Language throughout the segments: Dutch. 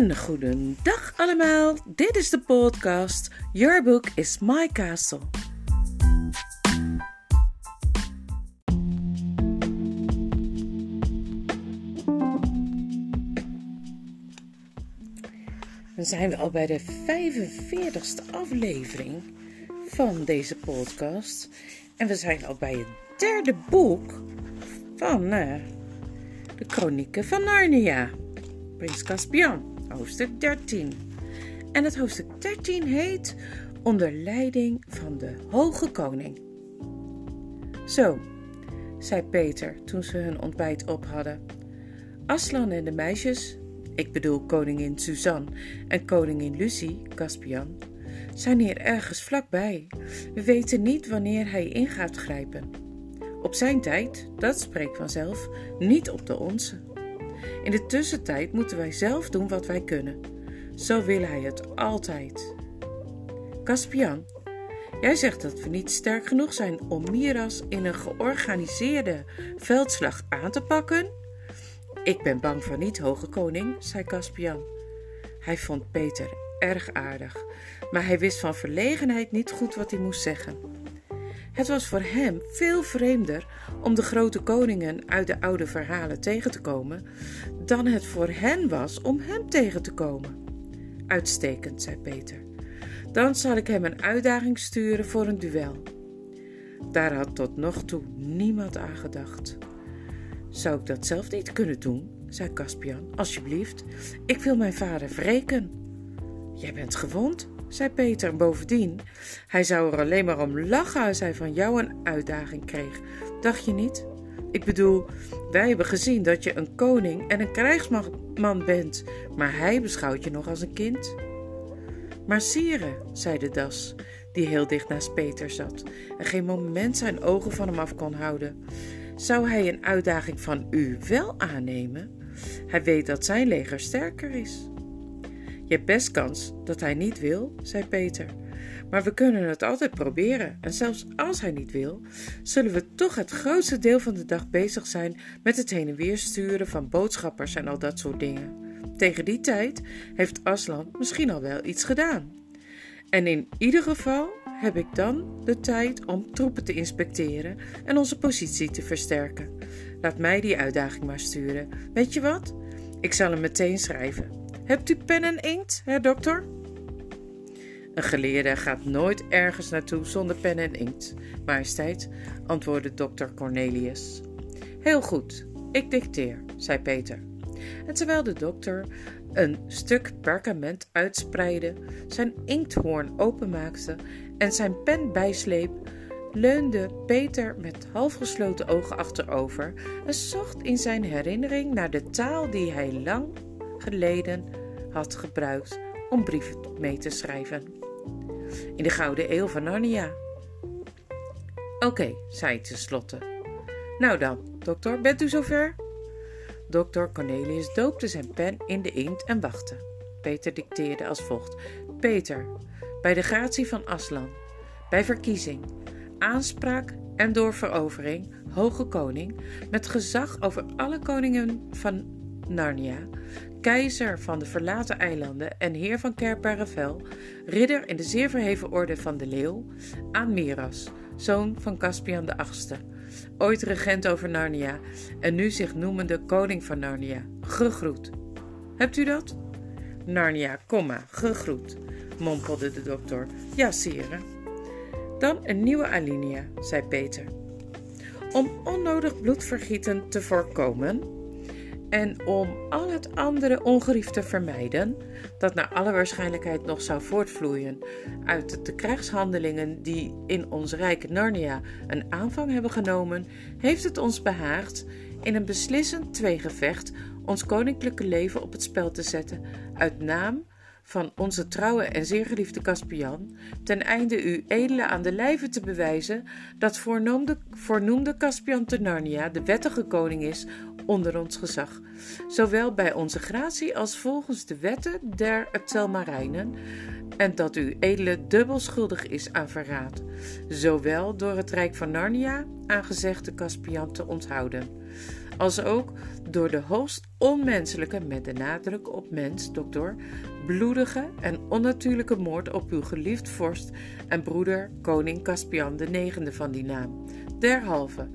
Een goedendag allemaal. Dit is de podcast Your Book is My Castle. Dan zijn we al bij de 45ste aflevering van deze podcast. En we zijn al bij het derde boek van uh, de Chronieken van Narnia. Prins Caspian, hoofdstuk 13. En het hoofdstuk 13 heet Onder leiding van de Hoge Koning. Zo, zei Peter toen ze hun ontbijt op hadden. Aslan en de meisjes, ik bedoel koningin Suzanne en koningin Lucie, Caspian, zijn hier ergens vlakbij. We weten niet wanneer hij in gaat grijpen. Op zijn tijd, dat spreekt vanzelf, niet op de onze. In de tussentijd moeten wij zelf doen wat wij kunnen. Zo wil hij het altijd. Caspian, jij zegt dat we niet sterk genoeg zijn om Miras in een georganiseerde veldslag aan te pakken? Ik ben bang voor niet, hoge koning, zei Caspian. Hij vond Peter erg aardig, maar hij wist van verlegenheid niet goed wat hij moest zeggen. Het was voor hem veel vreemder om de grote koningen uit de oude verhalen tegen te komen, dan het voor hen was om hem tegen te komen. Uitstekend, zei Peter. Dan zal ik hem een uitdaging sturen voor een duel. Daar had tot nog toe niemand aan gedacht. Zou ik dat zelf niet kunnen doen? zei Caspian. Alsjeblieft, ik wil mijn vader wreken. Jij bent gewond, zei Peter. Bovendien, hij zou er alleen maar om lachen als hij van jou een uitdaging kreeg. Dacht je niet? Ik bedoel, wij hebben gezien dat je een koning en een krijgsman bent, maar hij beschouwt je nog als een kind. Maar sire, zei de das, die heel dicht naast Peter zat en geen moment zijn ogen van hem af kon houden. Zou hij een uitdaging van u wel aannemen? Hij weet dat zijn leger sterker is. Je hebt best kans dat hij niet wil, zei Peter. Maar we kunnen het altijd proberen. En zelfs als hij niet wil, zullen we toch het grootste deel van de dag bezig zijn met het heen en weer sturen van boodschappers en al dat soort dingen. Tegen die tijd heeft Aslan misschien al wel iets gedaan. En in ieder geval heb ik dan de tijd om troepen te inspecteren en onze positie te versterken. Laat mij die uitdaging maar sturen. Weet je wat? Ik zal hem meteen schrijven. Hebt u pen en inkt, hè, dokter? Een geleerde gaat nooit ergens naartoe zonder pen en inkt, majesteit, antwoordde dokter Cornelius. Heel goed, ik dicteer, zei Peter. En terwijl de dokter een stuk perkament uitspreidde, zijn inkthoorn openmaakte en zijn pen bijsleep, leunde Peter met halfgesloten ogen achterover en zocht in zijn herinnering naar de taal die hij lang geleden had gebruikt om brieven mee te schrijven. In de Gouden Eeuw van Narnia. Oké, zei hij tenslotte. Nou dan, dokter, bent u zover? Dokter Cornelius doopte zijn pen in de inkt en wachtte. Peter dicteerde als volgt: Peter, bij de gratie van Aslan, bij verkiezing, aanspraak en door verovering, hoge koning, met gezag over alle koningen van Narnia, keizer van de verlaten eilanden en heer van Kerparavel, ridder in de zeer verheven orde van de leeuw, aan Miras, zoon van Caspian de Achtste, ooit regent over Narnia en nu zich noemende koning van Narnia, gegroet. Hebt u dat? Narnia, komma, gegroet, mompelde de dokter. Ja, sire. Dan een nieuwe alinea, zei Peter. Om onnodig bloedvergieten te voorkomen, en om al het andere ongerief te vermijden, dat naar alle waarschijnlijkheid nog zou voortvloeien uit de krijgshandelingen die in ons rijk Narnia een aanvang hebben genomen, heeft het ons behaagd in een beslissend tweegevecht ons koninklijke leven op het spel te zetten, uit naam van onze trouwe en zeer geliefde Caspian, ten einde u edele aan de lijve te bewijzen dat voornoemde, voornoemde Caspian te Narnia de wettige koning is onder ons gezag, zowel bij onze gratie als volgens de wetten der Telmarijnen, en dat u edele dubbel schuldig is aan verraad, zowel door het Rijk van Narnia aangezegde Caspian te onthouden, als ook door de hoogst onmenselijke, met de nadruk op mens, dokter, bloedige en onnatuurlijke moord op uw geliefd vorst en broeder koning Caspian IX van die naam. Derhalve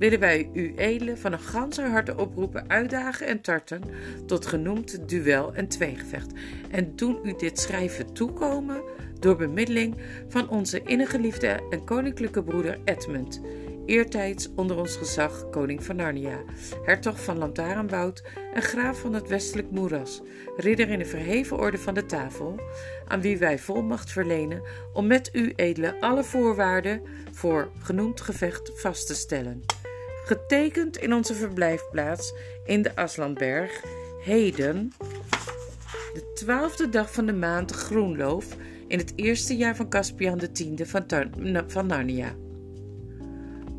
willen wij u edelen van een ganse harte oproepen, uitdagen en tarten tot genoemd duel en tweegevecht en doen u dit schrijven toekomen door bemiddeling van onze innige en koninklijke broeder Edmund, eertijds onder ons gezag koning van Narnia, hertog van Lantarenwoud en graaf van het westelijk moeras, ridder in de verheven orde van de tafel, aan wie wij volmacht verlenen om met u edele alle voorwaarden voor genoemd gevecht vast te stellen. Getekend in onze verblijfplaats in de Aslandberg, heden, de twaalfde dag van de maand Groenloof, in het eerste jaar van Caspian X van, van Narnia.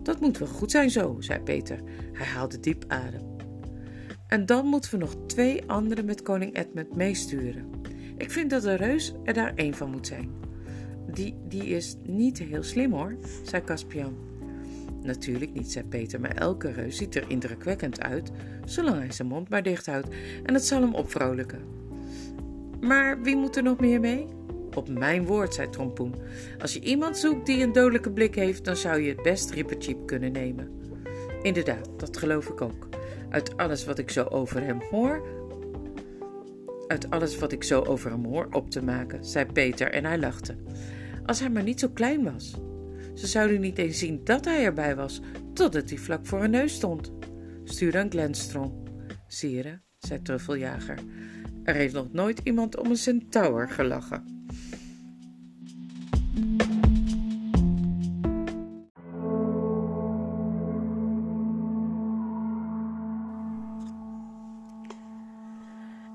Dat moet wel goed zijn zo, zei Peter. Hij haalde diep adem. En dan moeten we nog twee anderen met koning Edmund meesturen. Ik vind dat de reus er daar één van moet zijn. Die, die is niet heel slim hoor, zei Caspian. Natuurlijk niet, zei Peter, maar elke reus ziet er indrukwekkend uit, zolang hij zijn mond maar dicht houdt en het zal hem opvrolijken. Maar wie moet er nog meer mee? Op mijn woord, zei Trompoen. Als je iemand zoekt die een dodelijke blik heeft, dan zou je het best Rippercheap kunnen nemen. Inderdaad, dat geloof ik ook. Uit alles wat ik zo over hem hoor. Uit alles wat ik zo over hem hoor op te maken, zei Peter en hij lachte. Als hij maar niet zo klein was. Ze zouden niet eens zien dat hij erbij was, totdat hij vlak voor hun neus stond. Stuur dan Glenstrom. Sire, zei Truffeljager. Er heeft nog nooit iemand om een centaur gelachen.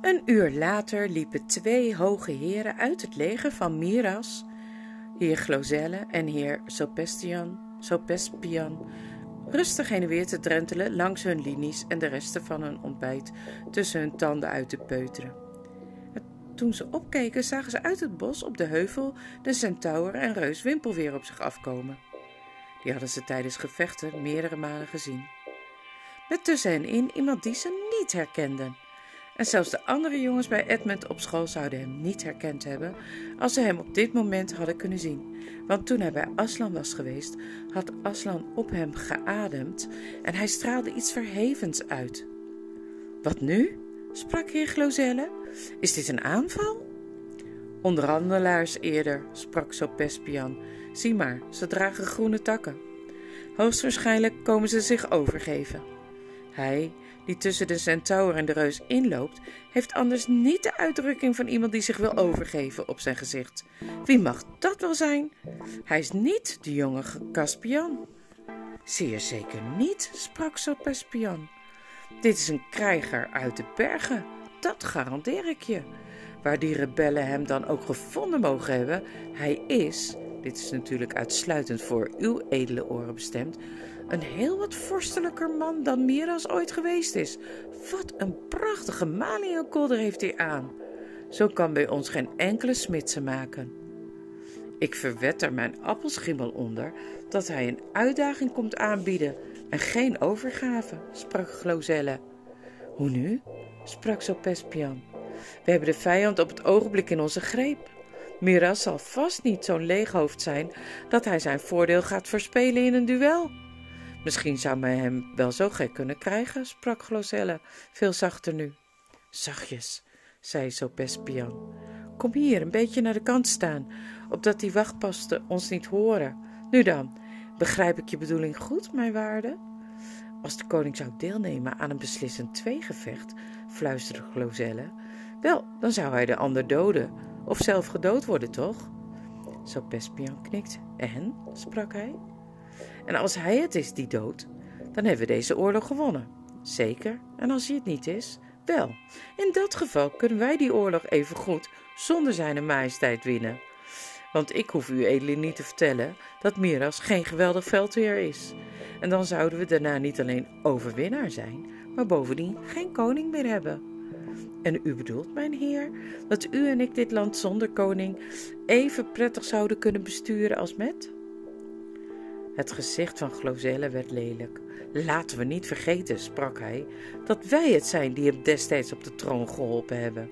Een uur later liepen twee hoge heren uit het leger van Miras, heer Glozelle en heer Sopestian, Sopespian, rustig heen en weer te drentelen langs hun linies en de resten van hun ontbijt tussen hun tanden uit te peuteren. Toen ze opkeken, zagen ze uit het bos op de heuvel de centaur en reus Wimpel weer op zich afkomen. Die hadden ze tijdens gevechten meerdere malen gezien. Met tussen hen in iemand die ze niet herkenden. En zelfs de andere jongens bij Edmund op school zouden hem niet herkend hebben als ze hem op dit moment hadden kunnen zien. Want toen hij bij Aslan was geweest, had Aslan op hem geademd en hij straalde iets verhevens uit. Wat nu? sprak heer Glozelle. Is dit een aanval? Onderhandelaars eerder, sprak Sopespian. Zie maar, ze dragen groene takken. Hoogstwaarschijnlijk komen ze zich overgeven. Hij, die tussen de centaur en de reus inloopt, heeft anders niet de uitdrukking van iemand die zich wil overgeven op zijn gezicht. Wie mag dat wel zijn? Hij is niet de jonge Caspian. Zeer zeker niet, sprak Sopespian. Dit is een krijger uit de bergen, dat garandeer ik je. Waar die rebellen hem dan ook gevonden mogen hebben, hij is, dit is natuurlijk uitsluitend voor uw edele oren bestemd, een heel wat vorstelijker man dan Miras ooit geweest is. Wat een prachtige maliënkolder heeft hij aan. Zo kan bij ons geen enkele smidse maken. Ik verwed er mijn appelschimmel onder dat hij een uitdaging komt aanbieden en geen overgave, sprak Glozelle. Hoe nu? sprak Sopespian. We hebben de vijand op het ogenblik in onze greep. Miras zal vast niet zo'n leeghoofd zijn dat hij zijn voordeel gaat verspelen in een duel. Misschien zou men hem wel zo gek kunnen krijgen, sprak Glozelle, veel zachter nu. Zachtjes, zei Sopespian. Kom hier een beetje naar de kant staan, opdat die wachtposten ons niet horen. Nu dan, begrijp ik je bedoeling goed, mijn waarde? Als de koning zou deelnemen aan een beslissend tweegevecht, fluisterde Glozelle, wel, dan zou hij de ander doden, of zelf gedood worden, toch? Sopespian knikt. En? sprak hij. En als hij het is die dood, dan hebben we deze oorlog gewonnen. Zeker. En als hij het niet is, wel. In dat geval kunnen wij die oorlog even goed zonder zijn majesteit winnen. Want ik hoef u edelen niet te vertellen dat Miras geen geweldig veldheer is. En dan zouden we daarna niet alleen overwinnaar zijn, maar bovendien geen koning meer hebben. En u bedoelt, mijn heer, dat u en ik dit land zonder koning even prettig zouden kunnen besturen als met? Het gezicht van Glozelle werd lelijk. Laten we niet vergeten, sprak hij, dat wij het zijn die hem destijds op de troon geholpen hebben.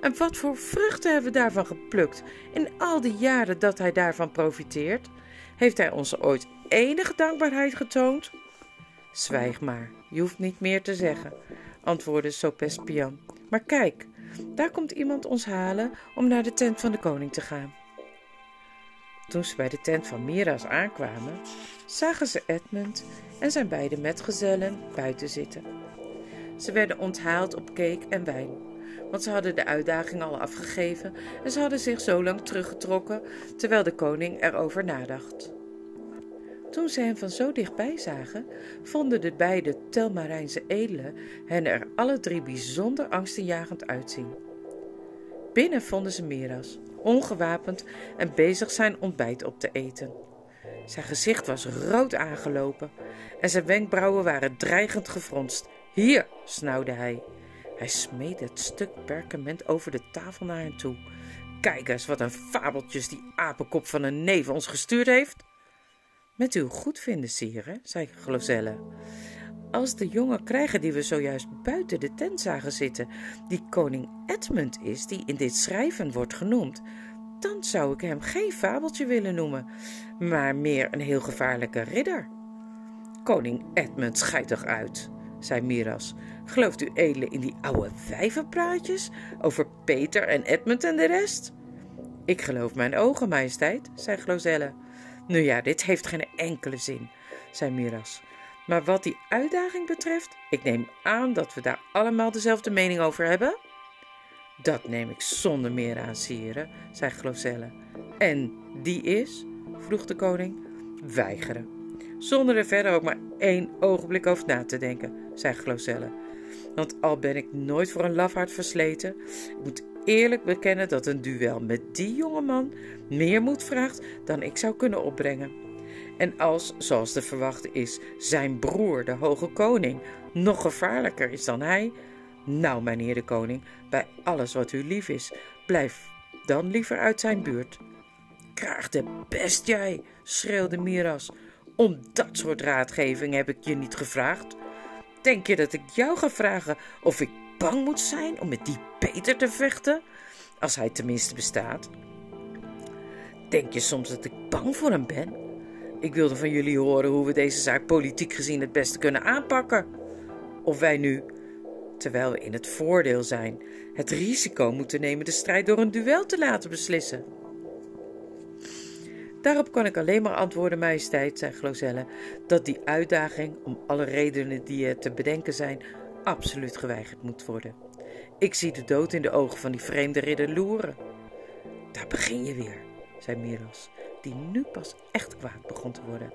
En wat voor vruchten hebben we daarvan geplukt in al die jaren dat hij daarvan profiteert? Heeft hij ons ooit enige dankbaarheid getoond? Zwijg maar, je hoeft niet meer te zeggen, antwoordde Sopespian. Maar kijk, daar komt iemand ons halen om naar de tent van de koning te gaan. Toen ze bij de tent van Miras aankwamen, zagen ze Edmund en zijn beide metgezellen buiten zitten. Ze werden onthaald op cake en wijn, want ze hadden de uitdaging al afgegeven en ze hadden zich zo lang teruggetrokken terwijl de koning erover nadacht. Toen ze hem van zo dichtbij zagen, vonden de beide Telmarijnse edelen hen er alle drie bijzonder angstenjagend uitzien. Binnen vonden ze Miras, ongewapend en bezig zijn ontbijt op te eten. Zijn gezicht was rood aangelopen en zijn wenkbrauwen waren dreigend gefronst. Hier, snauwde hij. Hij smeet het stuk perkament over de tafel naar hen toe. Kijk eens wat een fabeltjes die apenkop van een neef ons gestuurd heeft. Met uw goedvinden, sire, zei Glozelle. Als de jonge krijger die we zojuist buiten de tent zagen zitten, die koning Edmund is, die in dit schrijven wordt genoemd, dan zou ik hem geen fabeltje willen noemen, maar meer een heel gevaarlijke ridder. Koning Edmund scheidt toch uit, zei Miras. Gelooft u edele in die oude wijvenpraatjes over Peter en Edmund en de rest? Ik geloof mijn ogen, majesteit, zei Glozelle. Nu ja, dit heeft geen enkele zin, zei Miras. Maar wat die uitdaging betreft, ik neem aan dat we daar allemaal dezelfde mening over hebben. Dat neem ik zonder meer aan, sire, zei Glozelle. En die is? vroeg de koning. Weigeren. Zonder er verder ook maar één ogenblik over na te denken, zei Glozelle. Want al ben ik nooit voor een lafaard versleten, ik moet eerlijk bekennen dat een duel met die jongeman meer moed vraagt dan ik zou kunnen opbrengen. En als, zoals te verwachten is, zijn broer, de hoge koning, nog gevaarlijker is dan hij, nou, mijnheer de koning, bij alles wat u lief is, blijf dan liever uit zijn buurt. Kraag de best jij, schreeuwde Miras. Om dat soort raadgeving heb ik je niet gevraagd. Denk je dat ik jou ga vragen of ik bang moet zijn om met die Peter te vechten? Als hij tenminste bestaat. Denk je soms dat ik bang voor hem ben? Ik wilde van jullie horen hoe we deze zaak politiek gezien het beste kunnen aanpakken. Of wij nu, terwijl we in het voordeel zijn, het risico moeten nemen de strijd door een duel te laten beslissen. Daarop kan ik alleen maar antwoorden, majesteit, zei Glozelle, dat die uitdaging, om alle redenen die er te bedenken zijn, absoluut geweigerd moet worden. Ik zie de dood in de ogen van die vreemde ridder loeren. Daar begin je weer, zei Miros, die nu pas echt kwaad begon te worden.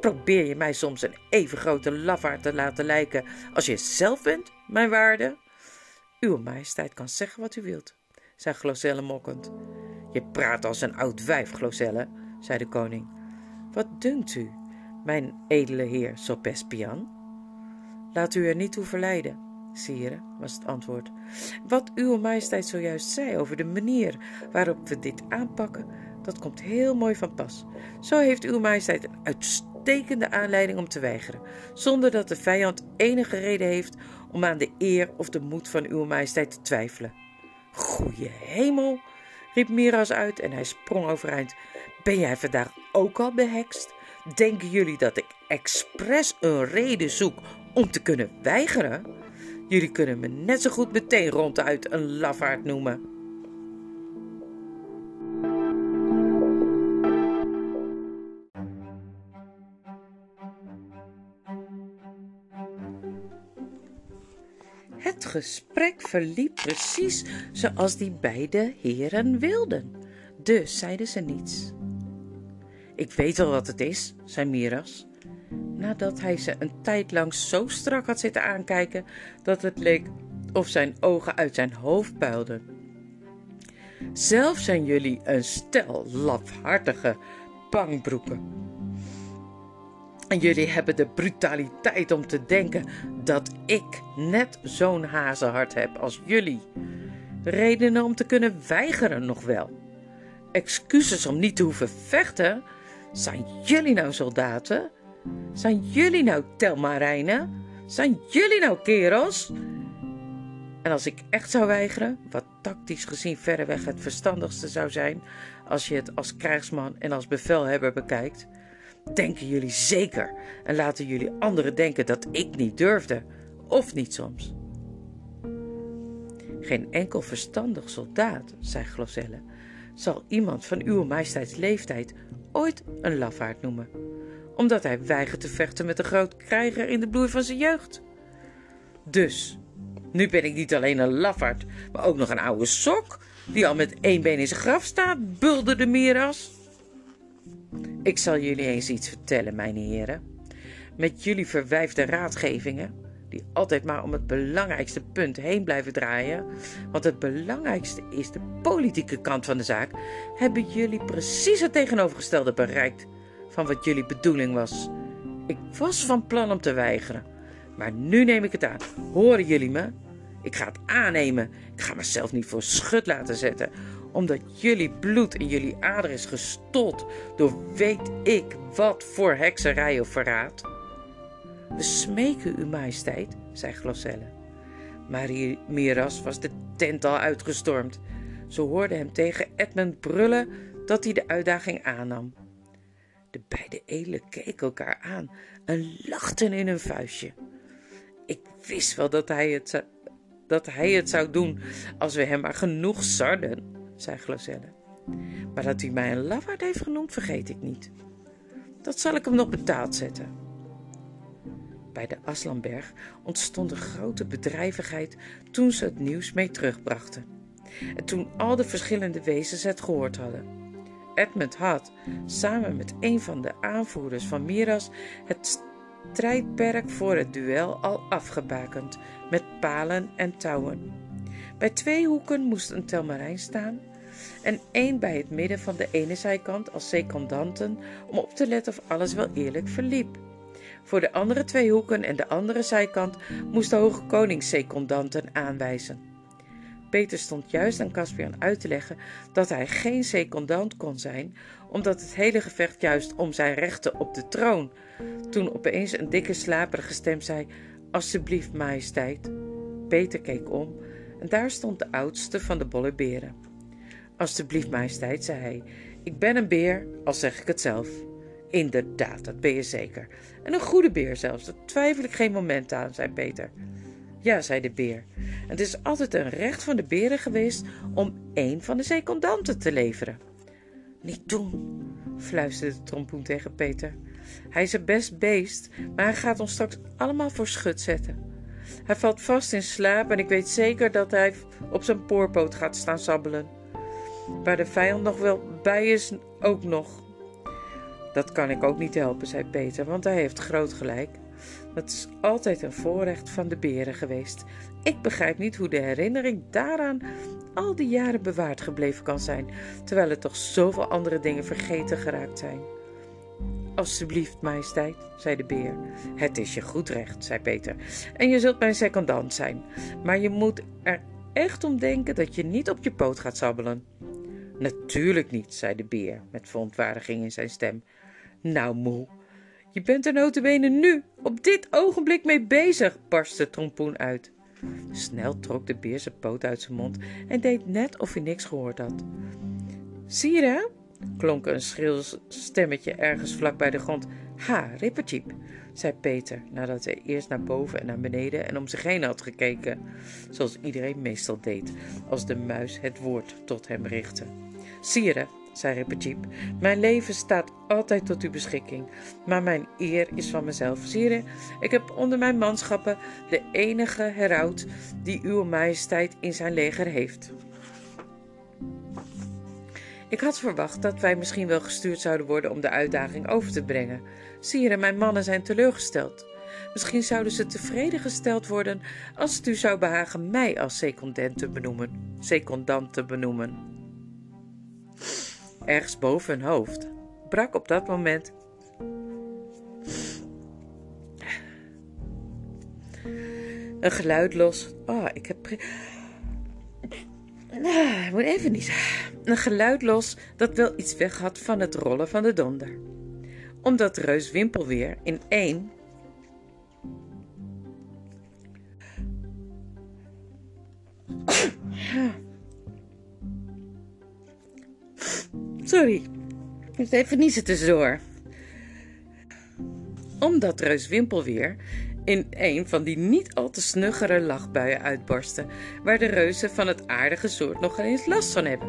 Probeer je mij soms een even grote lafaard te laten lijken als je zelf bent, mijn waarde? Uw majesteit kan zeggen wat u wilt, zei Glozelle mokkend. Je praat als een oud wijf, Glozelle, zei de koning. Wat dunkt u, mijn edele heer Sopespian? Laat u er niet toe verleiden, sire, was het antwoord. Wat uw majesteit zojuist zei over de manier waarop we dit aanpakken, dat komt heel mooi van pas. Zo heeft uw majesteit een uitstekende aanleiding om te weigeren, zonder dat de vijand enige reden heeft om aan de eer of de moed van uw majesteit te twijfelen. Goeie hemel, riep Miras uit en hij sprong overeind. Ben jij vandaag ook al behekst? Denken jullie dat ik expres een reden zoek om te kunnen weigeren? Jullie kunnen me net zo goed meteen ronduit een lafaard noemen. Het gesprek verliep precies zoals die beide heren wilden. Dus zeiden ze niets. Ik weet wel wat het is, zei Miras, nadat hij ze een tijd lang zo strak had zitten aankijken dat het leek of zijn ogen uit zijn hoofd puilden. Zelf zijn jullie een stel lafhartige bangbroeken. En jullie hebben de brutaliteit om te denken dat ik net zo'n hazenhart heb als jullie. Redenen om te kunnen weigeren nog wel. Excuses om niet te hoeven vechten, Zijn jullie nou soldaten? Zijn jullie nou telmarijnen? Zijn jullie nou kerels? En als ik echt zou weigeren, wat tactisch gezien verreweg het verstandigste zou zijn als je het als krijgsman en als bevelhebber bekijkt, denken jullie zeker en laten jullie anderen denken dat ik niet durfde, of niet soms. Geen enkel verstandig soldaat, zei Gloselle, zal iemand van uw majesteits leeftijd ooit een lafaard noemen, omdat hij weigert te vechten met een groot krijger in de bloei van zijn jeugd. Dus, nu ben ik niet alleen een lafaard, maar ook nog een oude sok, die al met één been in zijn graf staat, bulderde Miras. Ik zal jullie eens iets vertellen, mijn heren. Met jullie verwijfde raadgevingen, die altijd maar om het belangrijkste punt heen blijven draaien, want het belangrijkste is de politieke kant van de zaak, hebben jullie precies het tegenovergestelde bereikt van wat jullie bedoeling was. Ik was van plan om te weigeren, maar nu neem ik het aan. Horen jullie me? Ik ga het aannemen. Ik ga mezelf niet voor schut laten zetten. Omdat jullie bloed in jullie ader is gestold door weet ik wat voor hekserij of verraad. We smeken uw majesteit, zei Glosselle. Maar Miras was de tent al uitgestormd. Ze hoorde hem tegen Edmund brullen dat hij de uitdaging aannam. De beide edelen keken elkaar aan en lachten in hun vuistje. Ik wist wel dat hij het dat hij het zou doen als we hem maar genoeg sarden, zei Glacelle. Maar dat hij mij een lafaard heeft genoemd, vergeet ik niet. Dat zal ik hem nog betaald zetten. Bij de Aslanberg ontstond een grote bedrijvigheid toen ze het nieuws mee terugbrachten. En toen al de verschillende wezens het gehoord hadden. Edmund had, samen met een van de aanvoerders van Miras, het strijdperk voor het duel al afgebakend met palen en touwen. Bij twee hoeken moest een telmarijn staan en één bij het midden van de ene zijkant als secondanten om op te letten of alles wel eerlijk verliep. Voor de andere twee hoeken en de andere zijkant moest de hoge koning secondanten aanwijzen. Peter stond juist aan Caspian uit te leggen dat hij geen secondant kon zijn, omdat het hele gevecht juist om zijn rechten op de troon toen opeens een dikke slaperige stem zei: Alsjeblieft, majesteit. Peter keek om en daar stond de oudste van de bolle beren. Alsjeblieft, majesteit, zei hij. Ik ben een beer, al zeg ik het zelf. Inderdaad, dat ben je zeker. En een goede beer zelfs, daar twijfel ik geen moment aan, zei Peter. Ja, zei de beer. Het is altijd een recht van de beren geweest om één van de secondanten te leveren. Niet doen, fluisterde de trompoen tegen Peter. Hij is een best beest, maar hij gaat ons straks allemaal voor schut zetten. Hij valt vast in slaap en ik weet zeker dat hij op zijn poorpoot gaat staan sabbelen. Waar de vijand nog wel bij is, ook nog. Dat kan ik ook niet helpen, zei Peter, want hij heeft groot gelijk. Dat is altijd een voorrecht van de beren geweest. Ik begrijp niet hoe de herinnering daaraan al die jaren bewaard gebleven kan zijn, terwijl er toch zoveel andere dingen vergeten geraakt zijn. Alsjeblieft, majesteit, zei de beer. Het is je goed recht, zei Peter. En je zult mijn secondant zijn. Maar je moet er echt om denken dat je niet op je poot gaat sabbelen. Natuurlijk niet, zei de beer met verontwaardiging in zijn stem. Nou, moe, je bent er notabene nu, op dit ogenblik mee bezig, barstte Trompoen uit. Snel trok de beer zijn poot uit zijn mond en deed net of hij niks gehoord had. Zie je dat? klonk een schril stemmetje ergens vlak bij de grond. Ha, Rippertjeep, zei Peter, nadat hij eerst naar boven en naar beneden en om zich heen had gekeken, zoals iedereen meestal deed als de muis het woord tot hem richtte. Sire, zei Rippertjeep, mijn leven staat altijd tot uw beschikking, maar mijn eer is van mezelf. Sire, ik heb onder mijn manschappen de enige heraut die uw majesteit in zijn leger heeft. Ik had verwacht dat wij misschien wel gestuurd zouden worden om de uitdaging over te brengen. Sire, mijn mannen zijn teleurgesteld. Misschien zouden ze tevreden gesteld worden als het u zou behagen mij als secondant te benoemen. Secondant te benoemen. Ergens boven hun hoofd brak op dat moment een geluid los. Oh, ik heb. Ah, ik moet even niet. Een geluid los dat wel iets weg had van het rollen van de donder. omdat reus Wimpelweer in één Sorry, ik even niezen tussendoor. Omdat reus Wimpelweer in een van die niet al te snuggere lachbuien uitbarstte, waar de reuzen van het aardige soort nog eens last van hebben.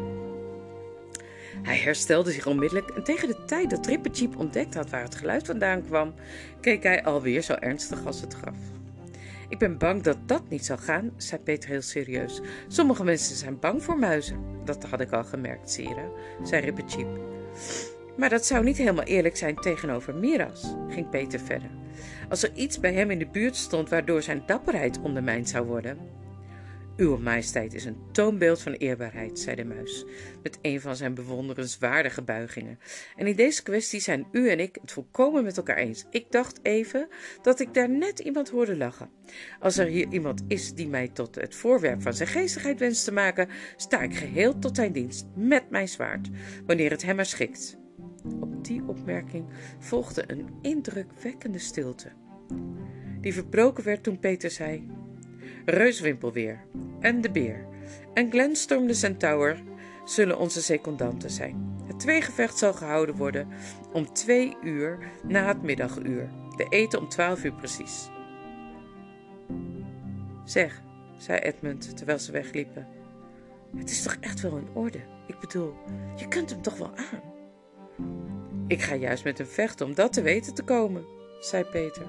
Hij herstelde zich onmiddellijk en tegen de tijd dat Trippercheap ontdekt had waar het geluid vandaan kwam, keek hij alweer zo ernstig als het graf. Ik ben bang dat dat niet zal gaan, zei Peter heel serieus. Sommige mensen zijn bang voor muizen. Dat had ik al gemerkt, Sire, zei Rippercheap. Maar dat zou niet helemaal eerlijk zijn tegenover Miras, ging Peter verder. Als er iets bij hem in de buurt stond waardoor zijn dapperheid ondermijnd zou worden, uw majesteit is een toonbeeld van eerbaarheid, zei de muis, met een van zijn bewonderenswaardige buigingen. En in deze kwestie zijn u en ik het volkomen met elkaar eens. Ik dacht even dat ik daar net iemand hoorde lachen. Als er hier iemand is die mij tot het voorwerp van zijn geestigheid wenst te maken, sta ik geheel tot zijn dienst, met mijn zwaard, wanneer het hem maar schikt. Op die opmerking volgde een indrukwekkende stilte, die verbroken werd toen Peter zei Reuswimpelweer en de Beer en Glenstorm de Centaur zullen onze secondanten zijn. Het tweegevecht zal gehouden worden om twee uur na het middaguur. De eten om twaalf uur precies. Zeg, zei Edmund terwijl ze wegliepen. Het is toch echt wel in orde? Ik bedoel, je kunt hem toch wel aan? Ik ga juist met hem vechten om dat te weten te komen, zei Peter.